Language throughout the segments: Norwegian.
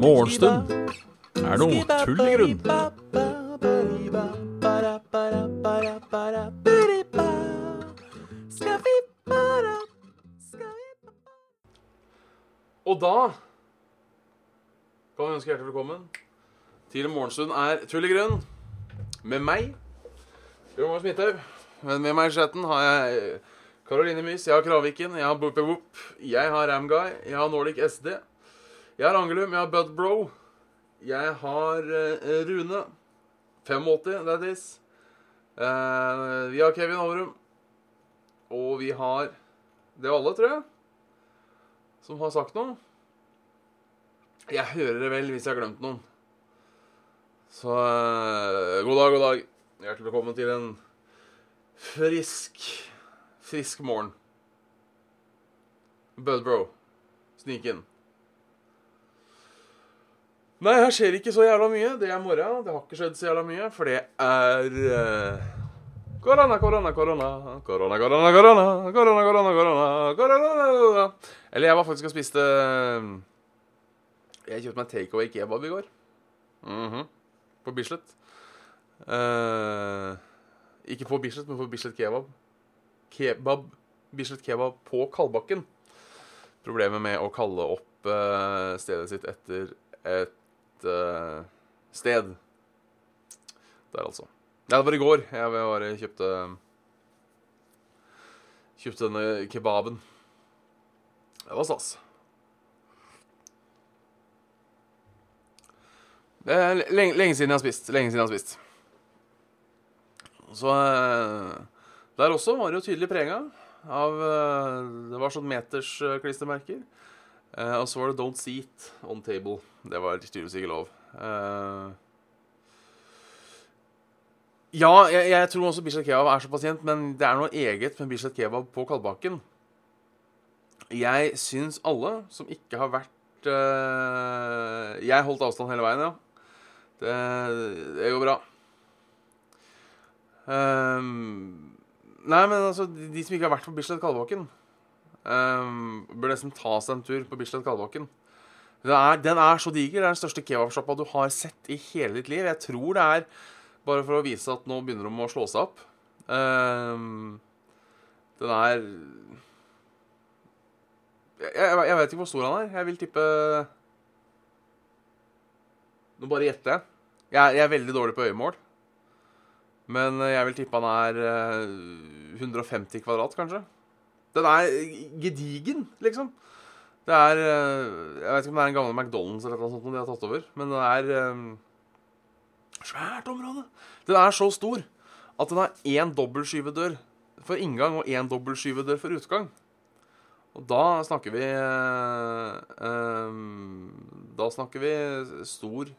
Morgenstund er noe tull i grunn. Og da kan vi ønske hjertelig velkommen til Morgenstund er tull i grunn. Med meg, Bjørn Midthaug. Men med meg i chatten har jeg Karoline Mys, jeg har Kraviken, jeg har Boopy-Woop, jeg har Ramguy, jeg har Nordic SD. Jeg har Angelum, jeg har Budbro. Jeg har uh, Rune. 85, that is. Uh, vi har Kevin Overum. Og vi har Det er alle, tror jeg, som har sagt noe. Jeg hører det vel hvis jeg har glemt noen. Så uh, god dag, god dag. Hjertelig velkommen til en frisk, Frisk morgen. Budbro. Snik inn. Nei, her skjer ikke så jævla mye. Det er morgen, Det har ikke skjedd så jævla mye, for det er Korona, korona, korona. Korona, korona, korona. Korona, korona, korona. korona. Eller jeg var faktisk og spiste Jeg kjøpte meg takeaway kebab i går. Mm -hmm. På Bislett. Uh, ikke på Bislett, men på Bislett kebab. Kebab Bislett kebab på Kalbakken. Problemet med å kalle opp uh, stedet sitt etter et uh, sted. Der, altså. Ja, det var i går. Jeg bare kjøpte Kjøpte denne kebaben. Det var stas. Det er lenge, lenge siden jeg har spist. Lenge siden jeg har spist. Så eh, Der også var det jo tydelig prega av eh, Det var sånn meters-klistremerker. Eh, og så var det 'Don't seat on table'. Det var tydeligvis ikke lov. Eh, ja, jeg, jeg tror også Bislett Kebab er så pasient, men det er noe eget med Bislett Kebab på Kalbakken. Jeg syns alle som ikke har vært eh, Jeg holdt avstand hele veien, ja. Det, det går bra. Ehm, nei, men altså, de, de som ikke har vært på Bislett Kalvåken, um, bør nesten ta seg en tur på Bislett Kalvåken. Den er, er så diger. Det er den største kebabsjappa du har sett i hele ditt liv. Jeg tror det er bare for å vise at nå begynner de å slå seg opp. Um, den er jeg, jeg, jeg vet ikke hvor stor han er. Jeg vil tippe Nå bare gjetter jeg. jeg. Jeg er veldig dårlig på øyemål. Men jeg vil tippe han er eh, 150 kvadrat, kanskje. Den er gedigen, liksom. Det er eh, Jeg vet ikke om det er en gammel McDonald's eller noe sånt de har tatt over, men det er eh, Svært område. Den er så stor at den har én dobbeltskyvedør for inngang og én dobbeltskyvedør for utgang. Og da snakker vi eh, eh, Da snakker vi stor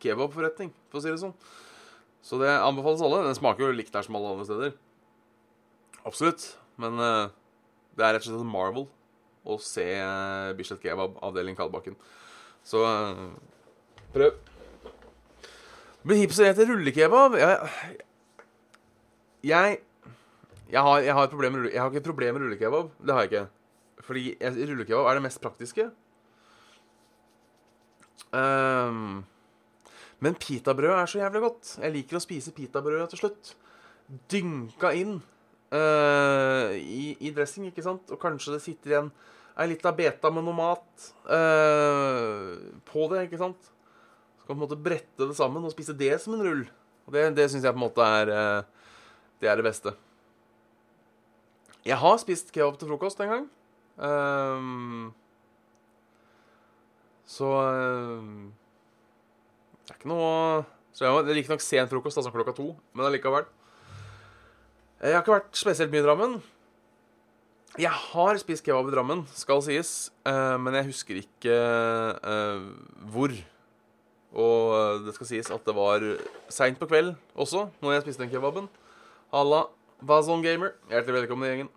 kebabforretning, for å si det sånn. Så det anbefales alle. Den smaker jo likt der som alle andre steder. Absolutt. Men uh, det er rett og slett en marvel å se uh, Bislett Kebab, avdeling Kalbakken. Så uh, prøv. Men som heter rullekebab Jeg, jeg, jeg, har, jeg, har et med jeg har ikke et problem med rullekebab. Det har jeg ikke. Fordi rullekebab er det mest praktiske. Um, men pitabrød er så jævlig godt. Jeg liker å spise pitabrød til slutt. Dynka inn uh, i, i, dressing, ikke sant? Og kanskje det sitter igjen ei lita beta med noe mat uh, på det, ikke sant? Så kan du på en måte brette det sammen og spise det som en rull. Og det, det syns jeg på en måte er uh, Det er det beste. Jeg har spist kebab til frokost en gang. Um, så det er ikke noe så jeg, er riktignok sen frokost, altså klokka to, men allikevel. Jeg har ikke vært spesielt mye i Drammen. Jeg har spist kebab i Drammen, skal sies, men jeg husker ikke hvor. Og det skal sies at det var seint på kveld også, når jeg spiste den kebaben. Halla, Bazon Gamer. Hjertelig velkommen i gjengen.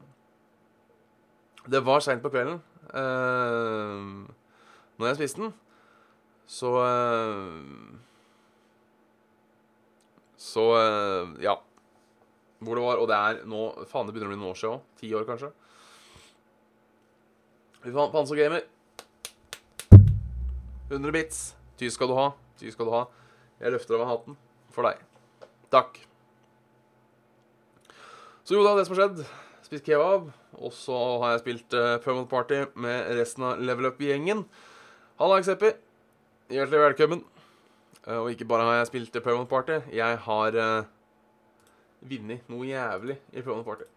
Det var seint på kvelden uh, når jeg spiste den. Så uh, Så uh, ja. Hvor det var, Og det er nå Faen, det begynner å bli noen år siden òg. Ti år, kanskje. Fy faen, Pansergamer. 100 bits. Ty skal du ha. Ty skal du ha. Jeg løfter over hatten for deg. Takk. Så jo da, det som har skjedd Spist kebab. Og så har jeg spilt uh, Permanent Party med resten av Level Up-gjengen. Halla, Xeppi. Hjertelig velkommen. Uh, og ikke bare har jeg spilt Permanent Party, jeg har uh, vunnet noe jævlig i Permanent Party.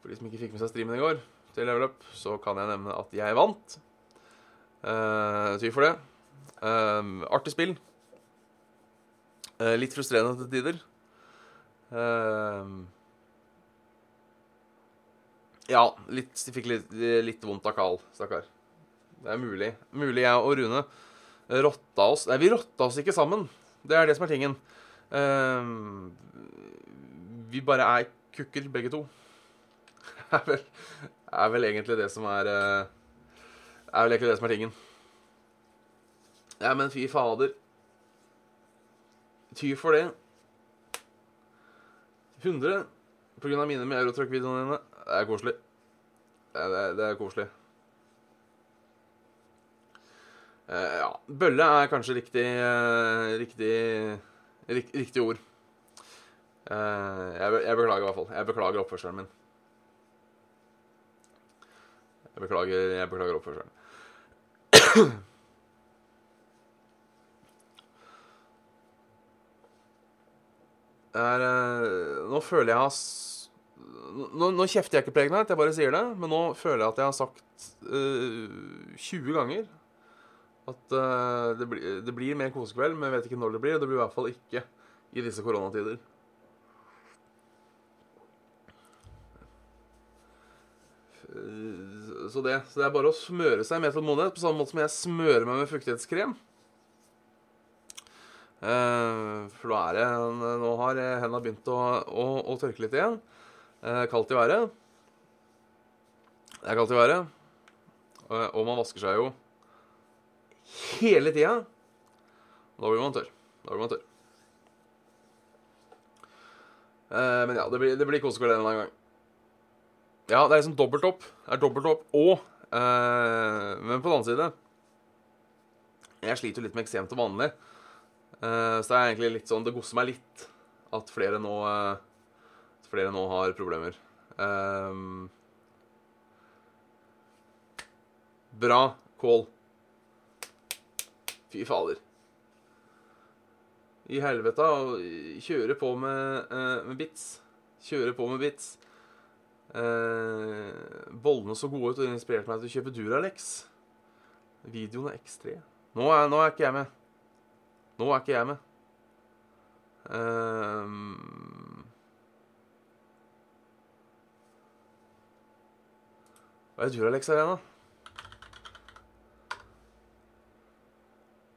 For de som ikke fikk med seg streamen i går, til Level Up, så kan jeg nevne at jeg vant. Uh, Ty for det. Uh, artig spill. Uh, litt frustrerende til tider. Uh, ja, litt, fikk litt, litt vondt av Carl, stakkar. Det er mulig. Mulig jeg og Rune rotta oss Nei, vi rotta oss ikke sammen. Det er det som er tingen. Uh, vi bare er kukker, begge to. er, vel, er vel egentlig det som er uh, Er vel egentlig det som er tingen. Ja, men fy fader. Ty for det. 100 på grunn av mine med Eurotruck-videoene dine. Det er koselig. Det er, det er koselig. Uh, ja. Bølle er kanskje riktig uh, riktig, rik, riktig ord. Uh, jeg, jeg, beklager i hvert fall. Jeg beklager oppførselen min. Jeg beklager, jeg beklager oppførselen. er, nå føler jeg har nå, nå, kjefter jeg ikke på Pregnite, jeg bare sier det. Men nå føler jeg at jeg har sagt uh, 20 ganger at uh, det, blir, det, blir mer kosekveld, men jeg vet ikke når det blir. Det blir i hvert fall ikke i disse koronatider. Så det, så det er bare å smøre seg med tålmodighet, på samme måte som jeg smører meg med fuktighetskrem. Uh, for nå er det Nå har hendene begynt å, å, å tørke litt igjen. Uh, kaldt i været. Det er kaldt i været. Uh, og man vasker seg jo hele tida. Da blir man tørr. Da blir man tørr. Eh, men ja, det blir, det blir kosekveld en gang. Ja, det er liksom dobbelt opp. Det er dobbelt opp og eh, Men på den annen side Jeg sliter jo litt med eksem til vanlig. Eh, så det er egentlig litt sånn Det gosser meg litt at flere nå At flere nå har problemer. bra call. Fy fader. I helvete å kjøre på med, uh, med bits. Kjøre på med bits. Uh, bollene så gode ut, og det inspirerte meg til å kjøpe Duralex. Videoen er X3. Nå er, nå er ikke jeg med. Nå er ikke jeg med. Uh, Hva er Duralex her igjen, da?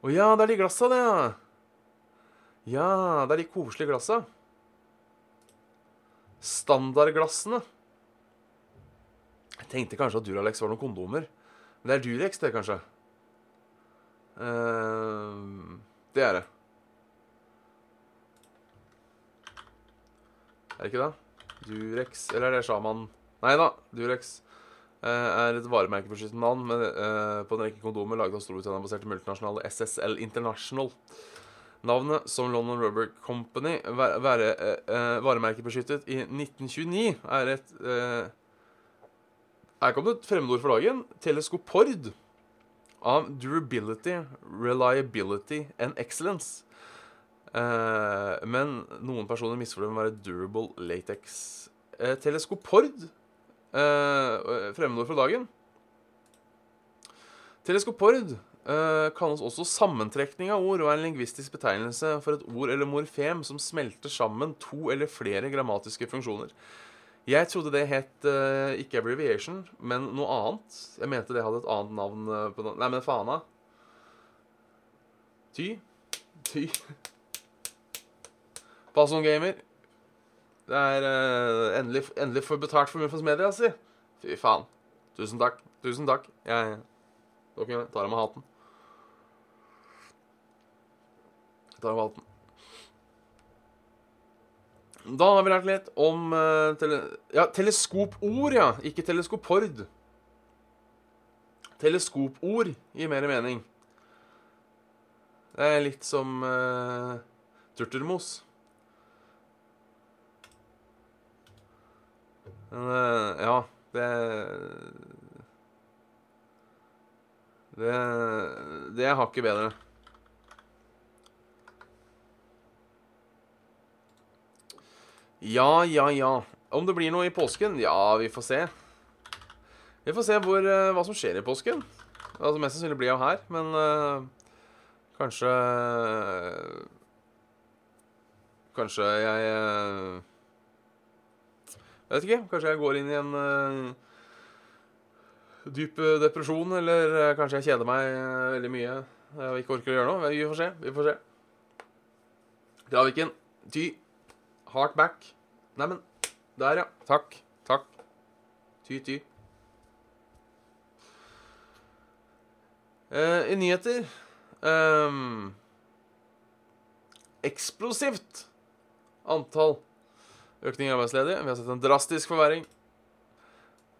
Å ja, det er de glassa, det, ja. Ja, det er de koselige glassa. Standardglassene. Jeg tenkte kanskje at Duralex var noen kondomer. Men det er Durex, det, kanskje. Uh, det er det. Er det ikke det? Durex Eller er det Shaman? Nei da, Durex. Eh, er et varemerkebeskyttet navn med, uh, på en rekke kondomer laget av Storbritannia-baserte multinasjonale SSL International. Navnet, som London Rubber Company, være, uh, varemerkebeskyttet i 1929, er et uh, Her kom det et fremmedord for dagen. Teleskopord. Av durability, reliability and excellence. Uh, men noen personer misforstår med å være durable latex. teleskopord Uh, fremmedord for dagen. Teleskopord eh, kalles også sammentrekning av ord og er en lingvistisk betegnelse for et ord eller morfem som smelter sammen to eller flere grammatiske funksjoner. Jeg trodde det het eh, ikke abbreviation, men noe annet. Jeg mente det hadde et annet navn på no Nei, men faen da. Ty. Ty. Passon Gamer. Det er uh, endelig, endelig får betalt for Muffens Media, si. Fy faen. Tusen takk. Tusen takk. Jeg Dere tar av meg hatten. Jeg tar av meg hatten. Da har vi lært litt om uh, tele ja, teleskopord, ja. Ikke teleskopord. Teleskopord gir mer mening. Det er litt som uh, turtelmos. Men eh, ja, det Det Det er hakket bedre. Ja, ja, ja. Om det blir noe i påsken? Ja, vi får se. Vi får se hvor, eh, hva som skjer i påsken. Altså, Mest sannsynlig blir jeg her, men uh, kanskje Kanskje jeg uh, Vet ikke. Kanskje jeg går inn i en uh, dyp depresjon, eller kanskje jeg kjeder meg veldig mye og ikke orker å gjøre noe. Vi får se. Vi får se. Graviken. Ty. Heart back. Neimen, der, ja. Takk. Takk. Ty, ty. Uh, I nyheter um, Eksplosivt antall økning i arbeidsledige. Vi har sett en drastisk forverring.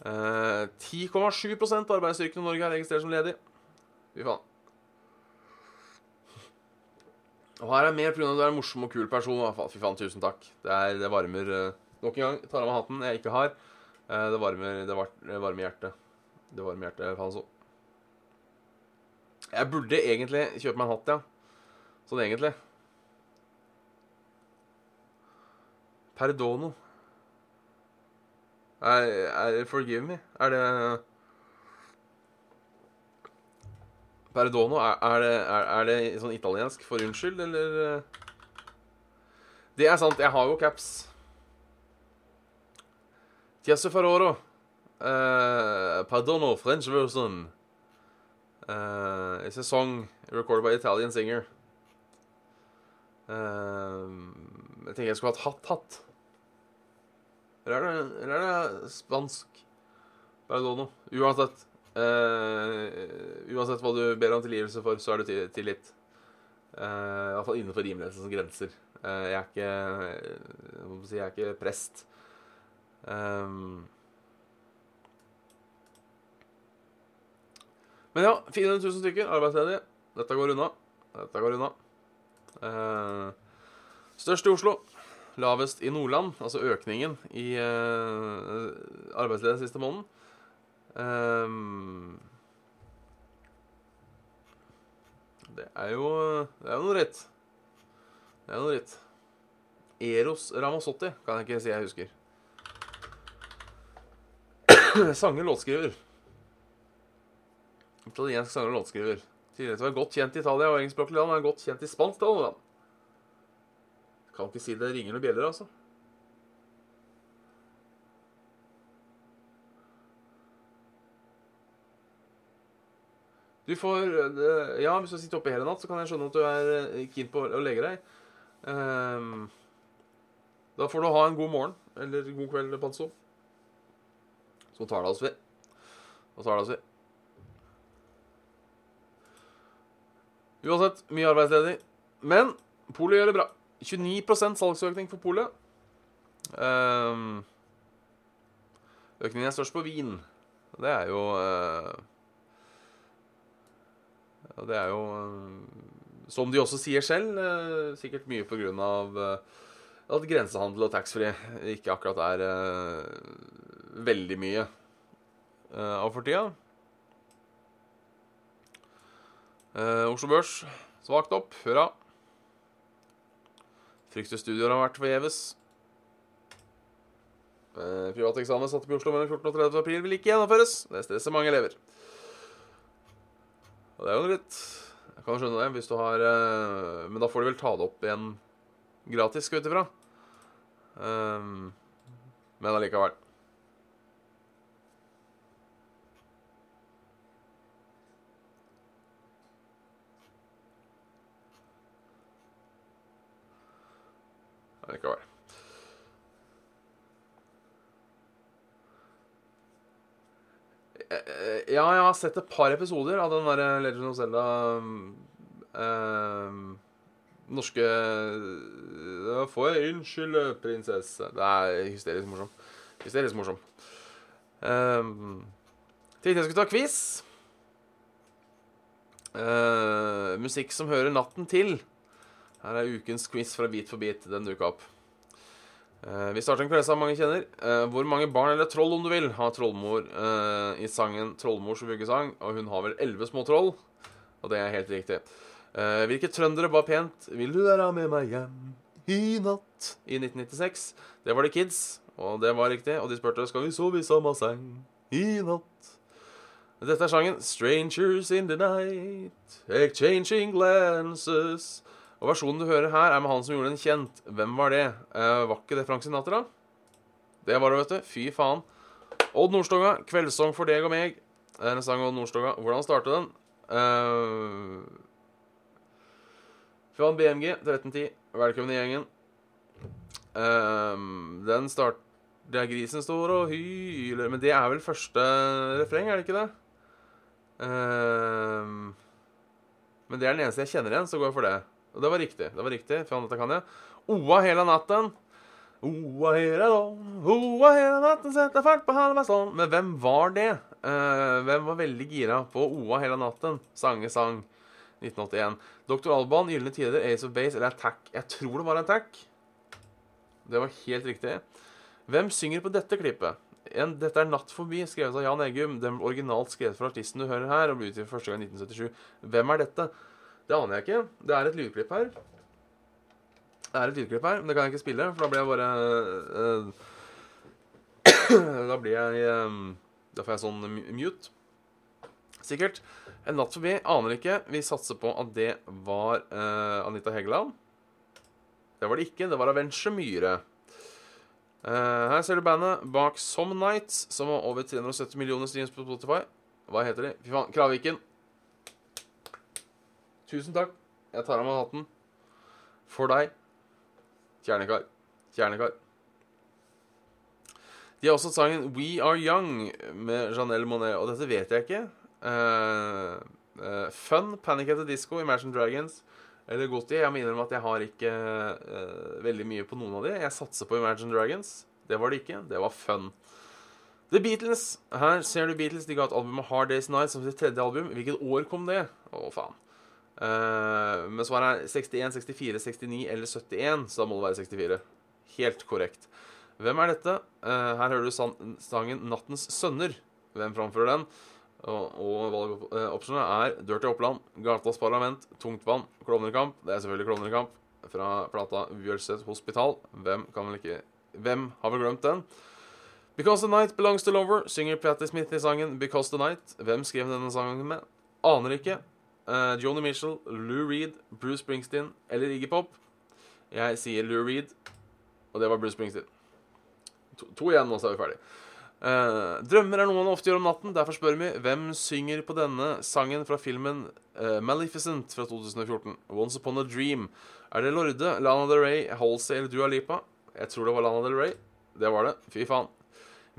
Uh, 10,7 av arbeidsstyrken i Norge er registrert som ledig. Fy faen. Og her er mer pga. at du er en morsom og kul person. Fy faen, tusen takk. Det, er, det varmer uh, Nok en gang, tar av meg hatten jeg ikke har. Uh, det varmer det, var, det varmer hjertet. Det varmer hjertet, faen så. Jeg burde egentlig kjøpe meg en hatt, ja. Sånn egentlig. Perdono. Er, er Forgive me? Er det Perdono, er, er, det, er, er, det, sånn italiensk for unnskyld, eller Det er sant, jeg har jo caps. Tiese faroro. Uh, perdono, French version. Uh, it's a song recorded by Italian singer. Uh, jeg tenker jeg skulle hatt hatt-hatt. Eller er eller er det spansk? Perdono. Uansett. Uh, uansett hva du ber om tilgivelse for, så er du tilgitt. Uh, Iallfall innenfor rimelighetens grenser. Uh, jeg er ikke Jeg si jeg er ikke prest. Um, men ja, 400 000 stykker arbeidsledige. Dette går unna. Dette går unna. Uh, størst i Oslo. Lavest i Nordland. Altså økningen i uh, arbeidsledighet siste måneden. Um, det er jo Det er jo noe dritt. Det er noe dritt. Eros Ramazzotti kan jeg ikke si jeg husker. sanger låtskriver. Italiensk sanger og låtskriver. Tidligere var godt kjent i Italia og engelskspråklig land. Er godt kjent i spansk land. Kan ikke si det ringer noen bjeller, altså. Du får eh, Ja, hvis du sitter oppe hele natt, så kan jeg skjønne at du er eh, keen på å legge deg. Um, da får du ha en god morgen eller god kveld, Panso. Så tar det oss ved. Så tar det oss ved. Uansett, mye arbeidsledig. Men polet gjør det bra. 29% salgsøkning for polet. Um, økningen er størst på vin. Det er jo uh, det er jo, uh, som de også sier selv, uh, sikkert mye av eh, at grensehandel og taxfree ikke akkurat er veldig mye av for tida. Oslo Børs svakt opp. Hurra. Fryktestudier har vært forgjeves. Privateksamen satt opp i Oslo mellom 14. og 30. april vil ikke gjennomføres. Det stresser mange elever. Og det er jo dritt. Jeg kan skjønne det, hvis du har uh, Men da får du vel ta det opp igjen gratis, skal ut ifra. Um, men allikevel. Allikevel. Eh, ja, jeg har sett et par episoder av den der Legend of Zelda uh, norske uh, Får jeg unnskylde, prinsesse? Det er hysterisk morsom. Hysterisk morsom. Um, Tenkte jeg skulle ta quiz. Uh, musikk som hører natten til. Her er ukens quiz fra Bit for bit. Den dukka opp. Uh, vi starter en klesa mange kjenner. Uh, hvor mange barn eller troll, om du vil, har trollmor i sangen 'Trollmors vuggesang'? Og hun har vel elleve små troll. Og det er helt riktig. hvilke trøndere ba pent 'Vil du være med meg hjem i natt' i 1996? Det var The Kids, og det var riktig. Og de spurte 'Skal vi sove i samme seng i natt'? Dette er sangen 'Strangers in the Night', exchanging glances. Og versjonen du hører her, er med han som gjorde den kjent. Hvem var det? Eh, var ikke det Frank Sinatra? Det var det, vet du. Fy faen. Odd Nordstoga, 'Kveldssang for deg og meg'. Det er en sang Odd Nordstoga. Hvordan startet den? Eh, fra BMG 1310. Velkommen i gjengen. Eh, den start... Der grisen står og hyler Men det er vel første refreng, er det ikke det? Eh, men det er den eneste jeg kjenner igjen, så går jeg for det. Og det var riktig. det var riktig, for dette kan jeg. Oa hele natten. Oa hele dagen, oa hele natten, setter fart på halvveien Men hvem var det? Uh, hvem var veldig gira på Oa hele natten? Sange sang 1981. Dr. Alban, Gylne tider, Ace of Base eller Attack. Jeg tror det var Attack. Det var helt riktig. Hvem synger på dette klippet? En, dette er 'Natt forbi', skrevet av Jan Egum. Den originalt skrevet for artisten du hører her, og ble utgitt første gang i 1977. Hvem er dette? Det aner jeg ikke. Det er et lydklipp her. Det er et lydklipp her, men det kan jeg ikke spille, for da blir jeg bare uh, Da blir jeg um, Da får jeg sånn mute. Sikkert. En natt forbi. Aner ikke. Vi satser på at det var uh, Anita Hegeland. Det var det ikke. Det var Avenger Myhre. Uh, her ser du bandet bak Some Nights, som har over 370 millioner streams på Spotify. Hva heter de? Fy faen. Kraviken. Tusen takk. Jeg tar av meg hatten. For deg. Kjernekar. Kjernekar. De har også sangen We Are Young med Janelle Monet, og dette vet jeg ikke. Uh, uh, fun, Panic at the Disco, Imagine Dragons eller Gotti. Jeg må innrømme at jeg har ikke uh, veldig mye på noen av de. Jeg satser på Imagine Dragons. Det var det ikke. Det var fun. The Beatles. Her ser du Beatles. De ga et album med Hard Days Night som sitt tredje album. Hvilket år kom det? Å, faen. Uh, men svaret er 61, 64, 69 eller 71, så da må det være 64. Helt korrekt. Hvem er dette? Uh, her hører du sangen 'Nattens sønner'. Hvem framfører den? Og, og valgopsjonene er Dirty Oppland, Gatas Parlament, Tungtvann, Klovnekamp. Det er selvfølgelig Klovnekamp fra plata Bjølset Hospital. Hvem kan vel ikke Hvem har vel glemt den? Because the Night Belongs to Lover synger Patti Smith i sangen Because the Night. Hvem skrev denne sangen med? Aner ikke. Uh, Joni Mitchell, Lou Reed, Bruce Springsteen eller Iggy Pop. Jeg sier Lou Reed, og det var Bruce Springsteen. To, to igjen, nå så er vi ferdige. Uh, drømmer er noe man ofte gjør om natten. Derfor spør vi hvem synger på denne sangen fra filmen uh, Maleficent fra 2014. Once Upon a Dream. Er det Lorde, Lana Del Rey, Halsey eller Dua Lipa? Jeg tror det var Lana Del Rey. Det var det. Fy faen.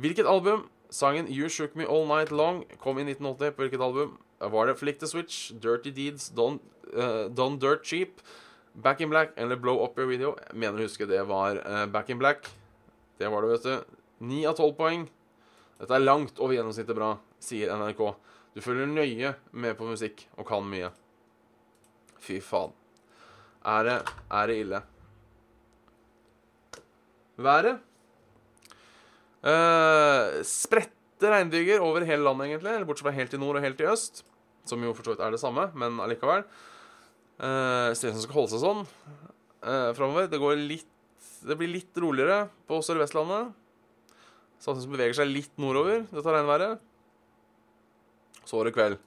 Hvilket album? Sangen You Shook Me All Night Long kom i 1980. På hvilket album? Var det Flick the Switch, Dirty Deeds, Don, uh, Dirt Cheap, Back in Black eller Blow Up Your Video? Jeg mener å huske det var Back in Black. Det var det, vet du. Ni av tolv poeng. Dette er langt over gjennomsnittet bra, sier NRK. Du følger nøye med på musikk og kan mye. Fy faen. Er det, er det ille? Været? Uh, spredte regnbyger over hele landet, egentlig. Eller bortsett fra helt i nord og helt i øst. Som jo for så vidt er det samme, men allikevel. Uh, som skal holde seg sånn uh, framover. Det, det blir litt roligere på Sør-Vestlandet. Samtidig som beveger seg litt nordover, dette regnværet. Så er det kveld.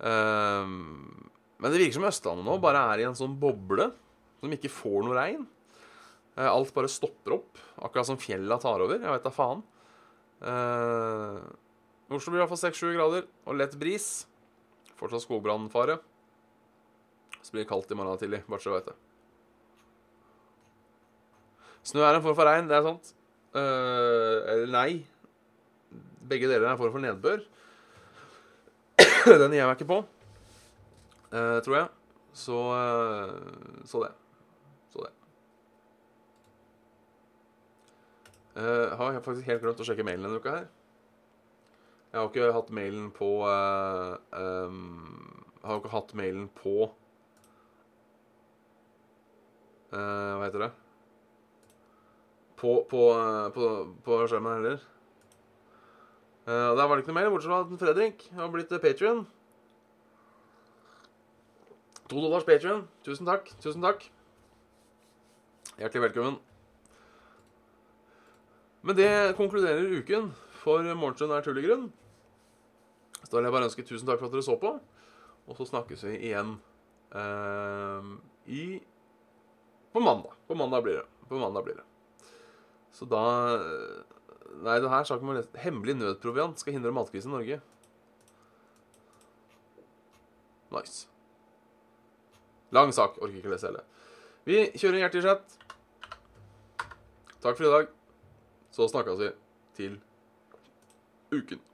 Uh, men det virker som Østlandet nå bare er i en sånn boble som ikke får noe regn. Alt bare stopper opp, akkurat som fjella tar over. Jeg vet da faen. Uh, Oslo blir iallfall 6-7 grader og lett bris. Fortsatt skogbrannfare. Så blir det kaldt i morgen tidlig, bare så du vet det. Snø er en form for regn, det er sant. Uh, eller nei. Begge deler er en form for nedbør. Den gir jeg meg ikke på, uh, tror jeg. Så Så det. Så det. Uh, har jeg faktisk helt glemt å sjekke mailen denne uka her. Jeg har ikke hatt mailen på uh, um, Har ikke hatt mailen på uh, Hva heter det? På, på, på, på skjermen heller. Der var det ikke noe mail, bortsett fra at Fredrik har blitt Patrion. To dollars Patrion. Tusen takk. Tusen takk. Hjertelig velkommen. Men det konkluderer uken for Morgenstund er tull i grunn. Så da vil jeg bare ønske tusen takk for at dere så på. Og så snakkes vi igjen eh, i På mandag. På mandag blir det. På mandag blir det. Så da Nei, det her saken med hemmelig nødproviant skal hindre matkrisen i Norge. Nice. Lang sak. Orker ikke lese hele. Vi kjører hjertelig chat. Takk for i dag. Så snakkes vi til uken.